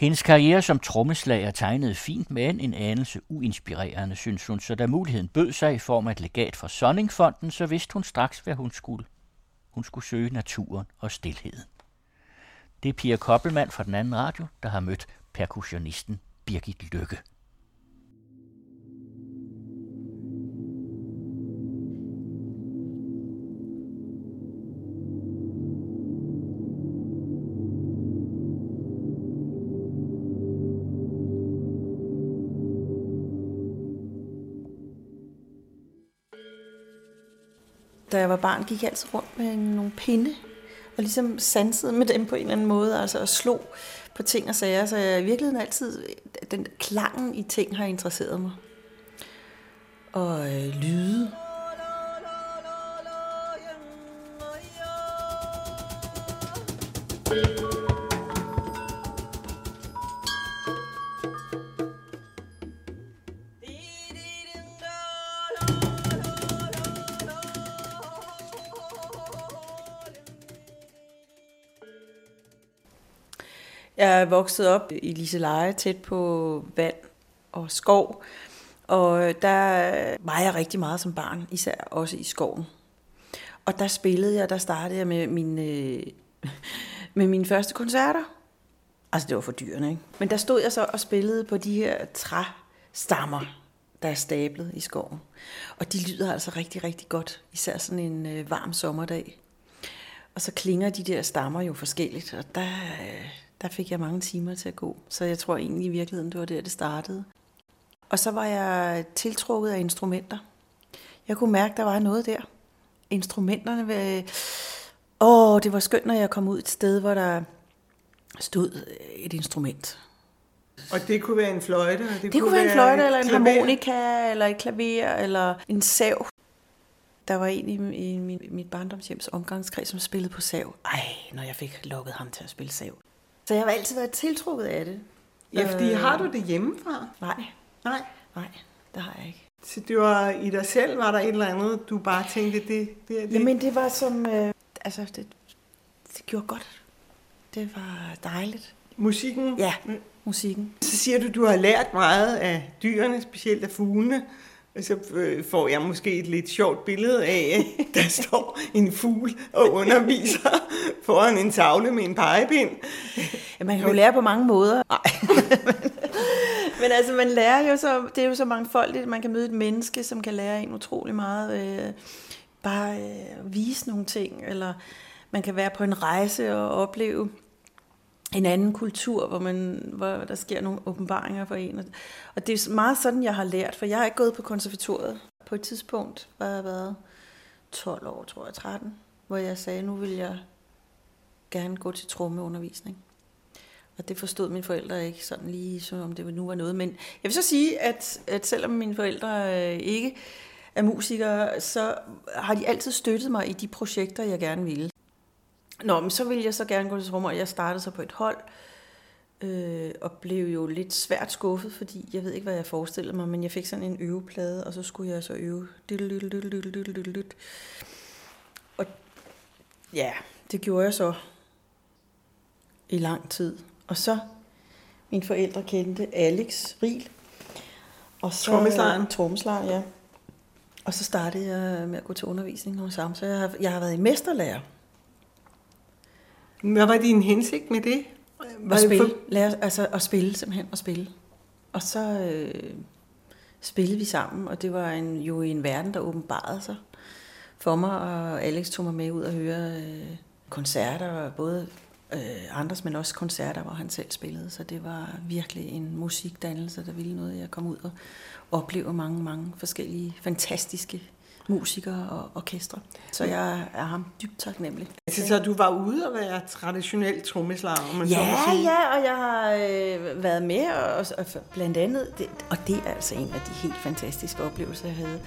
Hendes karriere som trommeslager tegnede fint, men en anelse uinspirerende, synes hun, så da muligheden bød sig i form af et legat fra Sonningfonden, så vidste hun straks, hvad hun skulle. Hun skulle søge naturen og stilheden. Det er Pia Koppelmann fra den anden radio, der har mødt perkussionisten Birgit Lykke. Da jeg var barn, gik jeg altid rundt med nogle pinde, og ligesom sansede med dem på en eller anden måde, altså og slog på ting og sager, så jeg i virkeligheden altid, den klangen i ting har interesseret mig. Og øh, lyde. Jeg er vokset op i Liseleje, tæt på vand og skov. Og der var jeg rigtig meget som barn, især også i skoven. Og der spillede jeg, der startede jeg med mine, øh, med mine første koncerter. Altså, det var for dyrene, ikke? Men der stod jeg så og spillede på de her træstammer, der er stablet i skoven. Og de lyder altså rigtig, rigtig godt, især sådan en øh, varm sommerdag. Og så klinger de der stammer jo forskelligt, og der, øh, der fik jeg mange timer til at gå. Så jeg tror egentlig i virkeligheden, det var der, det startede. Og så var jeg tiltrukket af instrumenter. Jeg kunne mærke, der var noget der. Instrumenterne ved... Åh, det var skønt, når jeg kom ud et sted, hvor der stod et instrument. Og det kunne være en fløjte? Og det, det kunne, kunne være en fløjte, eller en klaver. harmonika, eller et klaver, eller en sav. Der var en i, i min, mit barndomshjems omgangskreds, som spillede på sav. Ej, når jeg fik lukket ham til at spille sav. Så jeg har altid været tiltrukket af det. Ja, fordi øh, har du det hjemmefra? Nej. Nej? Nej, det har jeg ikke. Så det var i dig selv, var der et eller andet, du bare tænkte, det, det det? Jamen det var som, øh, altså det, det gjorde godt. Det var dejligt. Musikken? Ja, musikken. Så siger du, du har lært meget af dyrene, specielt af fuglene. Så øh, får jeg måske et lidt sjovt billede af, at der står en fugl og underviser foran en tavle med en pegepind. Ja, man kan jo lære på mange måder. Nej. Men altså, man lærer jo så, det er jo så mangfoldigt, man kan møde et menneske, som kan lære en utrolig meget. Øh, bare øh, vise nogle ting, eller man kan være på en rejse og opleve en anden kultur, hvor, man, hvor der sker nogle åbenbaringer for en. Og det er meget sådan, jeg har lært, for jeg har ikke gået på konservatoriet. På et tidspunkt var jeg været 12 år, tror jeg, 13, hvor jeg sagde, nu vil jeg gerne gå til trommeundervisning. Og det forstod mine forældre ikke sådan lige, som om det nu var noget. Men jeg vil så sige, at, at selvom mine forældre øh, ikke er musikere, så har de altid støttet mig i de projekter, jeg gerne ville. Nå, men så ville jeg så gerne gå til trommer, og jeg startede så på et hold, øh, og blev jo lidt svært skuffet, fordi jeg ved ikke, hvad jeg forestillede mig, men jeg fik sådan en øveplade, og så skulle jeg så øve. Og ja, det gjorde jeg så i lang tid. Og så mine forældre kendte Alex Riel. Og så, Trommeslageren? Trommeslageren, ja. Og så startede jeg med at gå til undervisning hos ham. Så jeg har, jeg har været i mesterlærer. Hvad var din hensigt med det? Var at spille. For... Lære, altså at spille, simpelthen at spille. Og så øh, spillede vi sammen, og det var en, jo en verden, der åbenbarede sig for mig, og Alex tog mig med ud og høre øh, koncerter, både øh, andres, men også koncerter, hvor han selv spillede. Så det var virkelig en musikdannelse, der ville noget. Jeg kom ud og opleve mange, mange forskellige fantastiske musikere og orkestre. Så jeg er ham dybt taknemmelig. Altså, så du var ude og være traditionel trommeslager, man ja, så ja, og jeg har øh, været med, og, og blandt andet, det, og det er altså en af de helt fantastiske oplevelser, jeg havde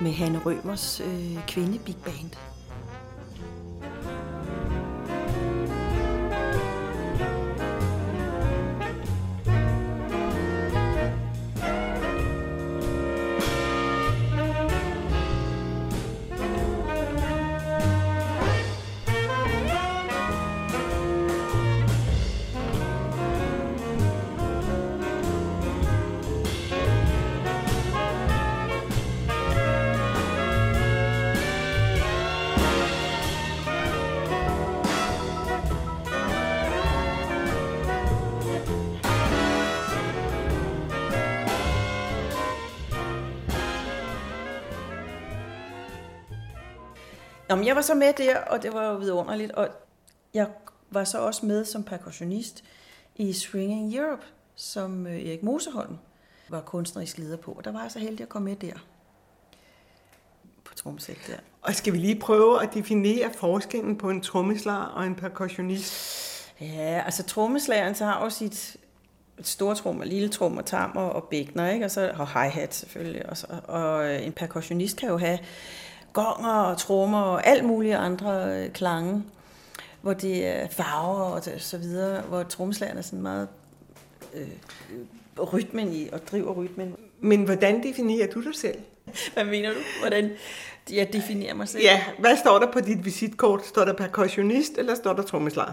med Hanne Rømers øh, kvinde Big Band. Jamen, jeg var så med der, og det var jo vidunderligt, og jeg var så også med som percussionist i Swinging Europe, som øh, Erik Moseholm var kunstnerisk leder på. Og der var jeg så heldig at komme med der. På trommesæt der. Og skal vi lige prøve at definere forskellen på en trommeslager og en percussionist? Ja, altså trommeslageren så har jo sit store trommer, lille trommer, tammer og bækner, ikke? Og, så, og hi-hat selvfølgelig. Og, så, og øh, en percussionist kan jo have gonger og trommer og alt mulige andre øh, klange, hvor det er farver og så videre, hvor trommeslageren er sådan meget øh, rytmen i og driver rytmen. Men hvordan definerer du dig selv? Hvad mener du? Hvordan jeg definerer mig selv? Ja, hvad står der på dit visitkort? Står der percussionist, eller står der trommeslager?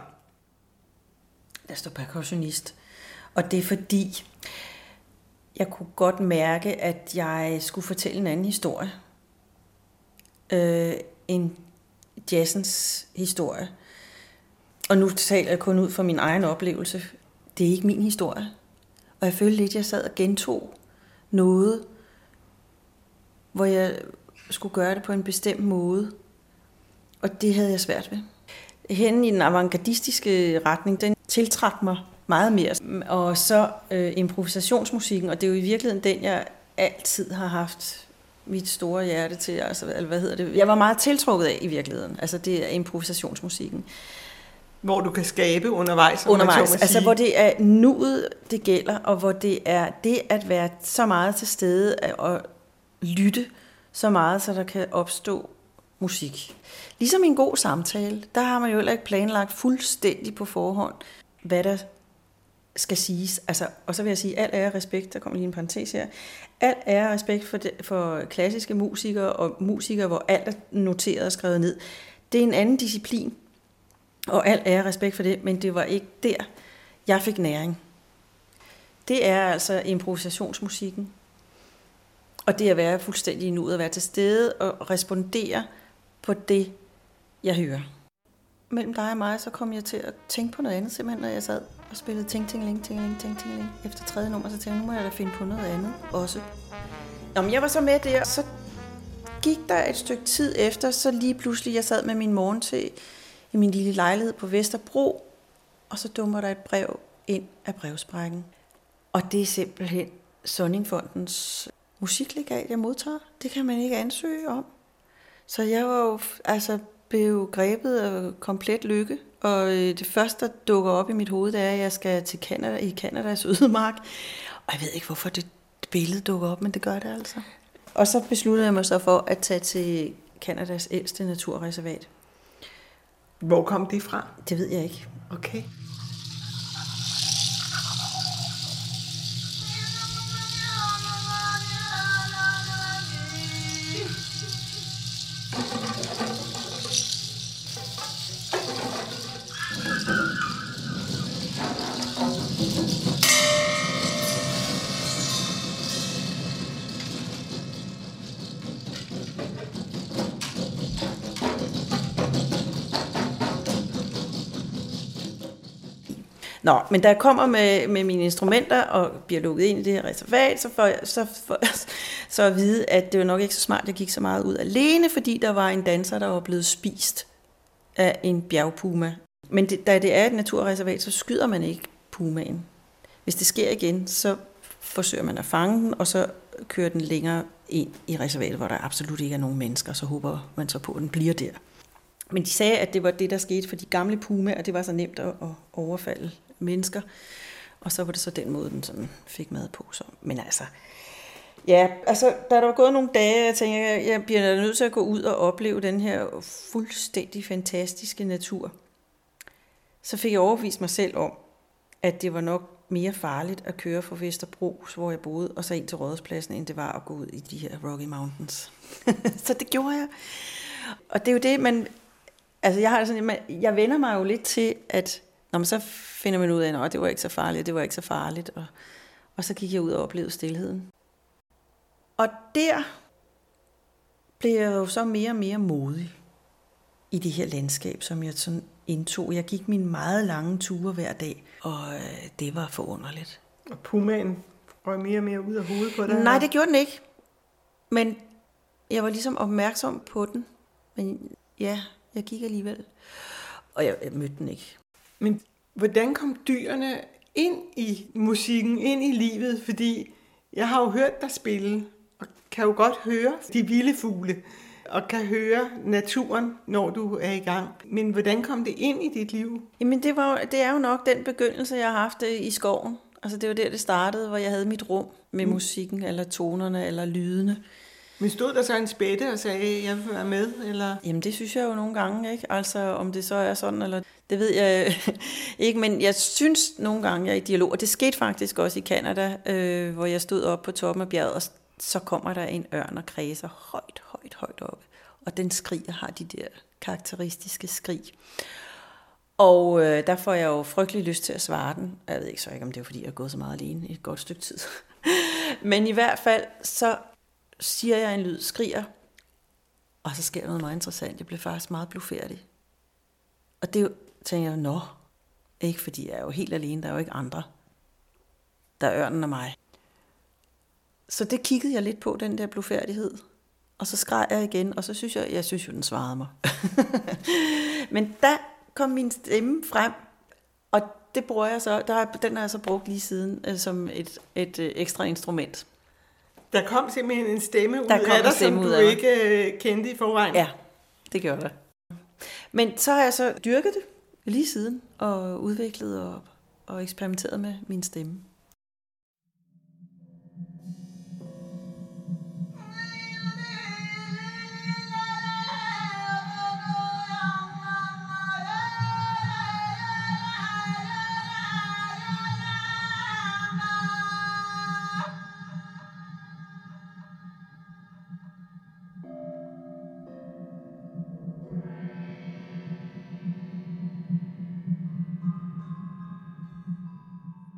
Der står percussionist. Og det er fordi, jeg kunne godt mærke, at jeg skulle fortælle en anden historie. Øh, end jazzens historie. Og nu taler jeg kun ud fra min egen oplevelse. Det er ikke min historie. Og jeg følte lidt, at jeg sad og gentog noget, hvor jeg skulle gøre det på en bestemt måde. Og det havde jeg svært ved. Hen i den avantgardistiske retning, den tiltrak mig meget mere. Og så øh, improvisationsmusikken, og det er jo i virkeligheden den, jeg altid har haft mit store hjerte til, altså, eller hvad hedder det? Jeg var meget tiltrukket af i virkeligheden, altså det er improvisationsmusikken. Hvor du kan skabe undervejs, undervejs altså hvor det er nuet, det gælder, og hvor det er det at være så meget til stede og lytte så meget, så der kan opstå musik. Ligesom i en god samtale, der har man jo heller ikke planlagt fuldstændig på forhånd, hvad der skal siges. Altså, og så vil jeg sige, alt er respekt, der kommer lige en parentes her, alt er respekt for, de, for klassiske musikere og musikere, hvor alt er noteret og skrevet ned. Det er en anden disciplin, og alt er respekt for det, men det var ikke der, jeg fik næring. Det er altså improvisationsmusikken. Og det at være fuldstændig nu, at være til stede og respondere på det, jeg hører. Mellem dig og mig, så kom jeg til at tænke på noget andet, simpelthen, når jeg sad og spillede ting, ting, ting, ting, ting, ting, Efter tredje nummer, så tænkte jeg, nu må jeg da finde på noget andet også. Nå, men jeg var så med der, så gik der et stykke tid efter, så lige pludselig, jeg sad med min morgen til i min lille lejlighed på Vesterbro, og så dummer der et brev ind af brevsprækken. Og det er simpelthen Sonningfondens musiklegat, jeg modtager. Det kan man ikke ansøge om. Så jeg var jo altså blev grebet af komplet lykke, og øh, det første, der dukker op i mit hoved, det er, at jeg skal til Canada, i Kanadas ødemark. Og jeg ved ikke, hvorfor det billede dukker op, men det gør det altså. Og så besluttede jeg mig så for at tage til Kanadas ældste naturreservat. Hvor kom det fra? Det ved jeg ikke. Okay. Nå, men da jeg kommer med, med mine instrumenter og bliver lukket ind i det her reservat, så får jeg så, for, så at vide, at det var nok ikke så smart, at jeg gik så meget ud alene, fordi der var en danser, der var blevet spist af en bjergpuma. Men det, da det er et naturreservat, så skyder man ikke pumaen. Hvis det sker igen, så forsøger man at fange den, og så kører den længere ind i reservatet, hvor der absolut ikke er nogen mennesker, så håber man så på, at den bliver der. Men de sagde, at det var det, der skete for de gamle pumaer, og det var så nemt at overfalde mennesker. Og så var det så den måde, den sådan fik mad på. Så. Men altså, ja, altså, da der var gået nogle dage, jeg tænkte, jeg, jeg bliver nødt til at gå ud og opleve den her fuldstændig fantastiske natur. Så fik jeg overbevist mig selv om, at det var nok mere farligt at køre fra Vesterbro, hvor jeg boede, og så ind til Rådhuspladsen, end det var at gå ud i de her Rocky Mountains. så det gjorde jeg. Og det er jo det, man... Altså, jeg, har sådan, jeg vender mig jo lidt til, at Nå, men så finder man ud af, at det var ikke så farligt, det var ikke så farligt. Og, og så gik jeg ud og oplevede stillheden. Og der blev jeg jo så mere og mere modig i det her landskab, som jeg sådan indtog. Jeg gik min meget lange ture hver dag, og øh, det var forunderligt. Og pumaen røg mere og mere ud af hovedet på dig? Nej, det gjorde den ikke. Men jeg var ligesom opmærksom på den. Men ja, jeg gik alligevel. Og jeg, jeg mødte den ikke. Men hvordan kom dyrene ind i musikken, ind i livet? Fordi jeg har jo hørt dig spille, og kan jo godt høre de vilde fugle, og kan høre naturen, når du er i gang. Men hvordan kom det ind i dit liv? Jamen det, var, det er jo nok den begyndelse, jeg har haft øh, i skoven. Altså det var der, det startede, hvor jeg havde mit rum med mm. musikken, eller tonerne, eller lydene. Men stod der så en spætte og sagde, jeg vil være med? Eller? Jamen det synes jeg jo nogle gange, ikke? Altså om det så er sådan, eller det ved jeg ikke, men jeg synes nogle gange, jeg er i dialog, og det skete faktisk også i Kanada, øh, hvor jeg stod op på toppen af bjerget, og så kommer der en ørn og kredser højt, højt, højt op. Og den skriger, har de der karakteristiske skrig. Og øh, der får jeg jo frygtelig lyst til at svare den. Jeg ved ikke så ikke, om det er, fordi jeg har gået så meget alene i et godt stykke tid. Men i hvert fald, så siger jeg en lyd, skriger, og så sker noget meget interessant. Jeg blev faktisk meget blufærdig. Og det tænker jeg, nå, ikke fordi jeg er jo helt alene, der er jo ikke andre. Der er ørnen og mig. Så det kiggede jeg lidt på, den der blufærdighed. Og så skreg jeg igen, og så synes jeg, jeg synes jo, den svarede mig. Men der kom min stemme frem, og det bruger jeg så, der, den har jeg så brugt lige siden øh, som et, et øh, ekstra instrument. Der kom simpelthen en stemme ud Der kom af dig, som du af mig. ikke øh, kendte i forvejen. Ja, det gjorde det. Men så har jeg så dyrket det lige siden, og udviklet og, og eksperimenteret med min stemme.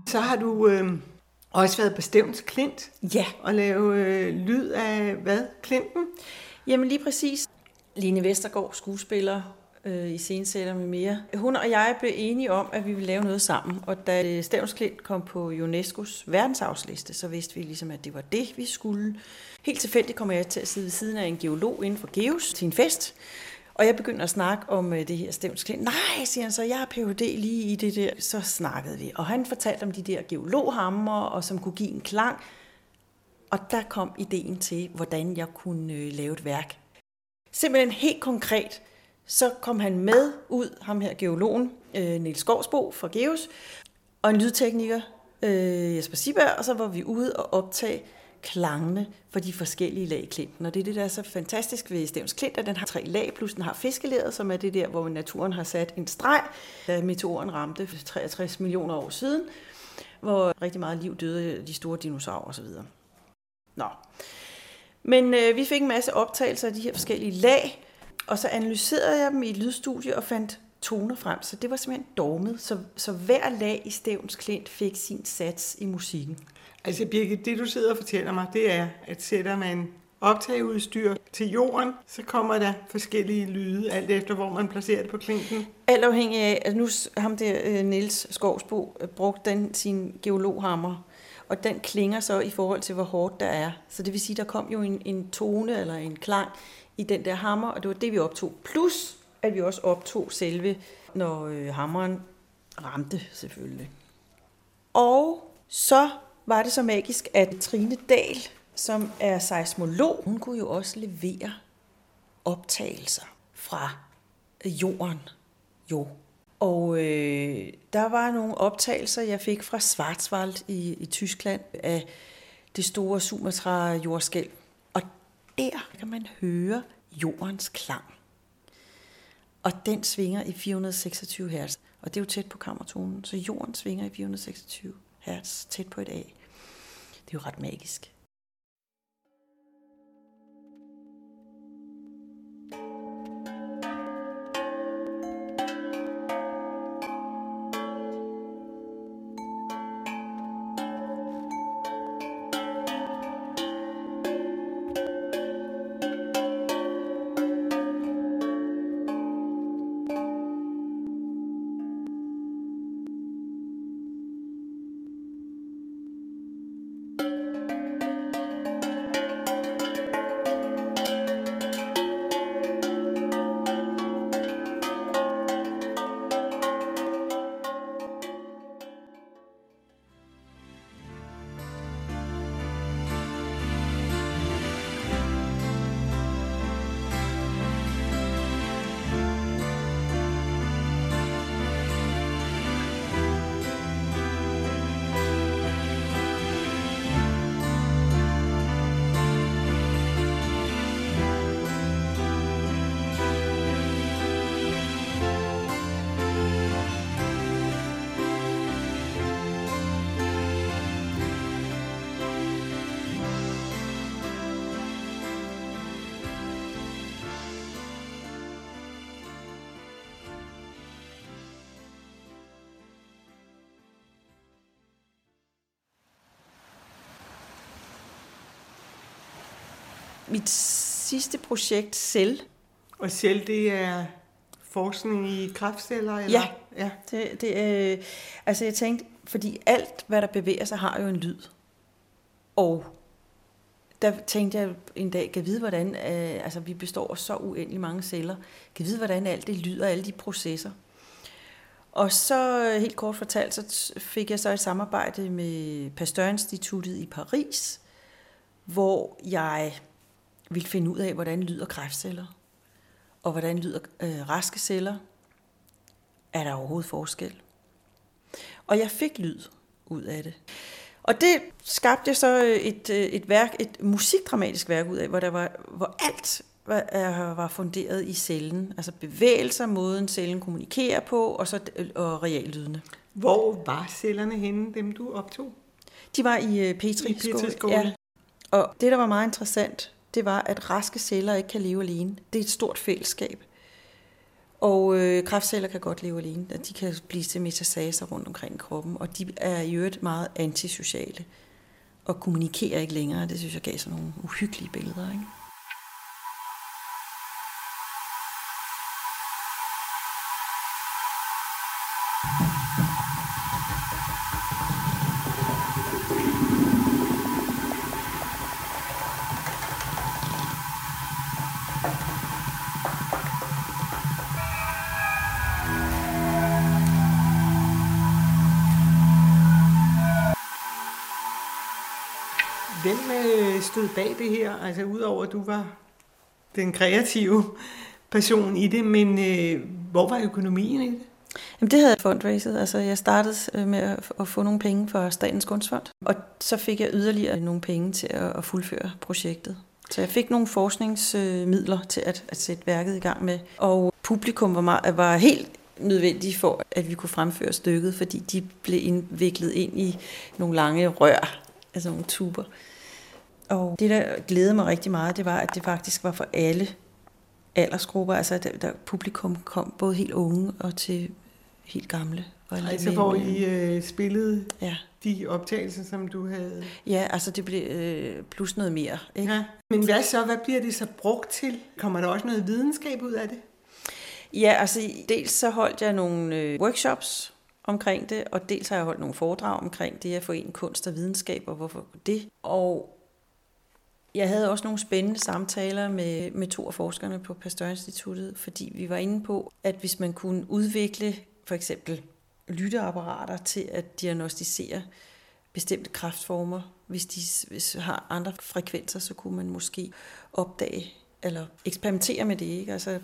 Så har du øh, også været på Stævns Klint Ja, og lave øh, lyd af hvad? Klinten? Jamen lige præcis. Line Vestergaard, skuespiller, øh, i scenesætter med mere. Hun og jeg blev enige om, at vi ville lave noget sammen. Og da Stævns Klint kom på UNESCO's verdensarvsliste, så vidste vi ligesom, at det var det, vi skulle. Helt tilfældigt kommer jeg til at sidde ved siden af en geolog inden for Geos til en fest. Og jeg begynder at snakke om øh, det her Stævns Nej, siger han så, jeg har Ph.D. lige i det der. Så snakkede vi. Og han fortalte om de der geologhammer, og som kunne give en klang. Og der kom ideen til, hvordan jeg kunne øh, lave et værk. Simpelthen helt konkret, så kom han med ud, ham her geologen, øh, Niels Skovsbo fra Geos, og en lydtekniker, øh, Jesper Siberg, og så var vi ude og optage klangene for de forskellige lag i klinten. Og det er det, der er så fantastisk ved Stævns Klint, at den har tre lag, plus den har fiskelæret, som er det der, hvor naturen har sat en streg, da meteoren ramte for 63 millioner år siden, hvor rigtig meget liv døde de store dinosaurer osv. Nå. Men øh, vi fik en masse optagelser af de her forskellige lag, og så analyserede jeg dem i et lydstudie og fandt toner frem. Så det var simpelthen dormet, Så, så hver lag i Stævns Klint fik sin sats i musikken. Altså Birgit, det du sidder og fortæller mig, det er, at sætter man optageudstyr til jorden, så kommer der forskellige lyde, alt efter hvor man placerer det på klinken. Alt afhængig af, at nu ham der øh, Niels Skovsbo øh, brugte den sin geologhammer, og den klinger så i forhold til, hvor hårdt der er. Så det vil sige, der kom jo en, en tone eller en klang i den der hammer, og det var det, vi optog. Plus, at vi også optog selve, når øh, hammeren ramte selvfølgelig. Og så var det så magisk, at Trine Dahl, som er seismolog, hun kunne jo også levere optagelser fra jorden. Jo. Og øh, der var nogle optagelser, jeg fik fra Schwarzwald i, i Tyskland af det store Sumatra-jordskælv. Og der kan man høre jordens klang. Og den svinger i 426 Hz. Og det er jo tæt på kammertonen, så jorden svinger i 426 Hz tæt på et A. Det er jo ret magisk. Mit sidste projekt, Cell, Og selv det er forskning i kræftceller? Eller? Ja. ja. Det, det, øh, altså jeg tænkte, fordi alt, hvad der bevæger sig, har jo en lyd. Og der tænkte jeg en dag, kan vide, hvordan, øh, altså vi består af så uendelig mange celler, kan vide, hvordan alt det lyder, alle de processer. Og så øh, helt kort fortalt, så fik jeg så et samarbejde med Pasteur-instituttet i Paris, hvor jeg ville finde ud af, hvordan lyder kræftceller, og hvordan lyder øh, raske celler, er der overhovedet forskel? Og jeg fik lyd ud af det. Og det skabte jeg så et, øh, et værk, et musikdramatisk værk ud af, hvor, der var, hvor alt var, er- var funderet i cellen. Altså bevægelser, måden cellen kommunikerer på, og så og reallydene. Hvor var cellerne henne, dem du optog? De var i øh, Petri, I Petri-skåle. Ja. Og det, der var meget interessant, det var, at raske celler ikke kan leve alene. Det er et stort fællesskab. Og øh, kræftceller kan godt leve alene. At De kan blive til metastaser rundt omkring i kroppen, og de er i øvrigt meget antisociale og kommunikerer ikke længere. Det synes jeg gav sådan nogle uhyggelige billeder. Ikke? Stod bag det her? Altså udover at du var den kreative person i det, men øh, hvor var økonomien i det? Jamen, det havde jeg fundraiset. Altså, jeg startede øh, med at, få nogle penge fra Statens Kunstfond, og så fik jeg yderligere nogle penge til at, at fuldføre projektet. Så jeg fik nogle forskningsmidler til at, at sætte værket i gang med, og publikum var, meget, var helt nødvendige for, at vi kunne fremføre stykket, fordi de blev indviklet ind i nogle lange rør, altså nogle tuber. Og det, der glædede mig rigtig meget, det var, at det faktisk var for alle aldersgrupper. Altså, der, der publikum kom både helt unge og til helt gamle. Og Altså hvor I øh, spillede Ja. de optagelser, som du havde. ja, altså det blev øh, plus noget mere. Ikke? Ja. Men hvad så? Hvad bliver det så brugt til? Kommer der også noget videnskab ud af det? Ja, altså dels så holdt jeg nogle øh, workshops omkring det, og dels har jeg holdt nogle foredrag omkring det at forene kunst og videnskab, og hvorfor det. Og jeg havde også nogle spændende samtaler med, med to af forskerne på Pasteur-instituttet, fordi vi var inde på, at hvis man kunne udvikle for eksempel lytteapparater til at diagnostisere bestemte kræftformer, hvis de hvis har andre frekvenser, så kunne man måske opdage eller eksperimentere med det, ikke? Altså, øh,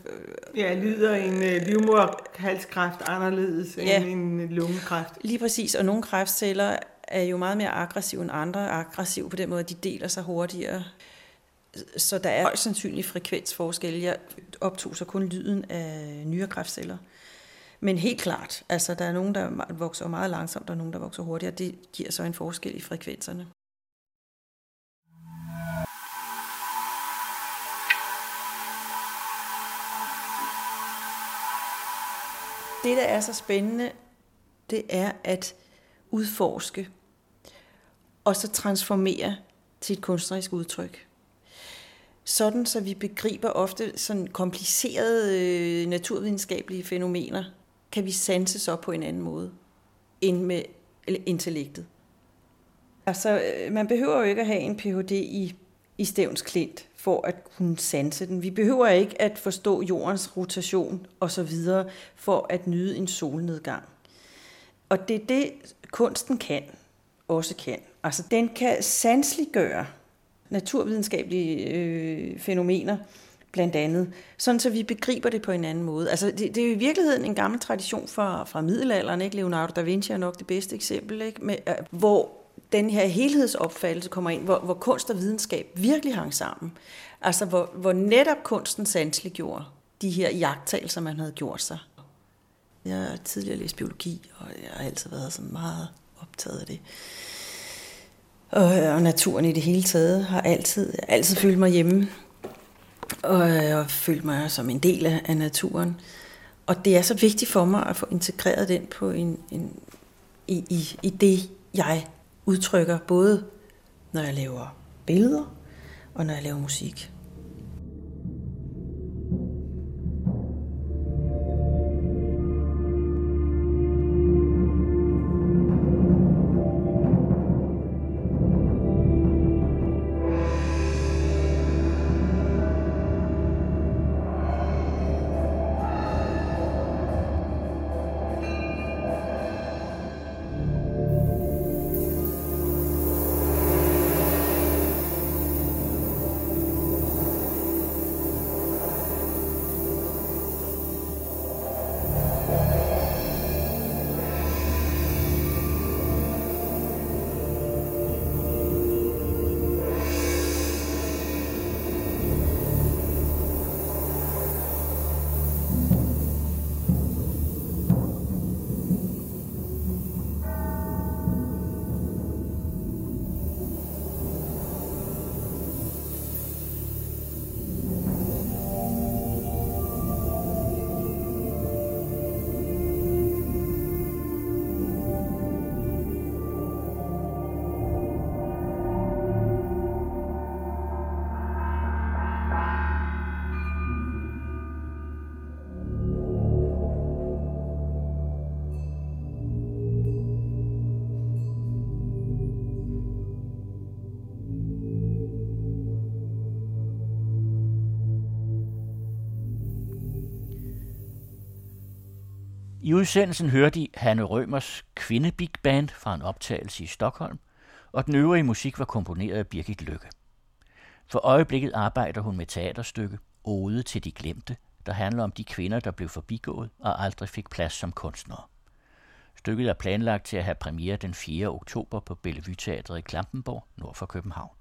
Ja, lyder en øh, livmoderhalskræft anderledes Ja. end en lungekræft? Lige præcis, og nogle kræftceller er jo meget mere aggressive end andre. Aggressive på den måde, at de deler sig hurtigere. Så der er højst sandsynlig frekvensforskel. Jeg optog så kun lyden af nyrekræftceller. Men helt klart, altså der er nogen, der vokser meget langsomt, og nogen, der vokser hurtigere. Det giver så en forskel i frekvenserne. Det, der er så spændende, det er at udforske og så transformere til et kunstnerisk udtryk. Sådan, så vi begriber ofte sådan komplicerede øh, naturvidenskabelige fænomener, kan vi sanse så på en anden måde end med intellektet. Altså, øh, man behøver jo ikke at have en Ph.D. i, i Stævns Klint for at kunne sanse den. Vi behøver ikke at forstå jordens rotation og så videre for at nyde en solnedgang. Og det er det, kunsten kan, også kan. Altså, den kan sanseliggøre naturvidenskabelige øh, fænomener, blandt andet, sådan så vi begriber det på en anden måde. Altså, det, det er jo i virkeligheden en gammel tradition fra, fra middelalderen, ikke? Leonardo da Vinci er nok det bedste eksempel, ikke? Med, øh, hvor den her helhedsopfattelse kommer ind, hvor, hvor kunst og videnskab virkelig hang sammen. Altså, hvor, hvor netop kunsten sansliggjorde de her jagttagelser, man havde gjort sig. Jeg har tidligere læst biologi, og jeg har altid været sådan meget optaget af det. Og, øh, og naturen i det hele taget har altid, altid følt mig hjemme. Og øh, jeg følt mig som en del af, af naturen. Og det er så vigtigt for mig at få integreret den på en, en, i, i, i det, jeg udtrykker, både når jeg laver billeder og når jeg laver musik. I udsendelsen hørte I Hanne Rømers kvindebig band fra en optagelse i Stockholm, og den øvrige musik var komponeret af Birgit Lykke. For øjeblikket arbejder hun med teaterstykke Ode til de glemte, der handler om de kvinder, der blev forbigået og aldrig fik plads som kunstnere. Stykket er planlagt til at have premiere den 4. oktober på Bellevue Teatret i Klampenborg, nord for København.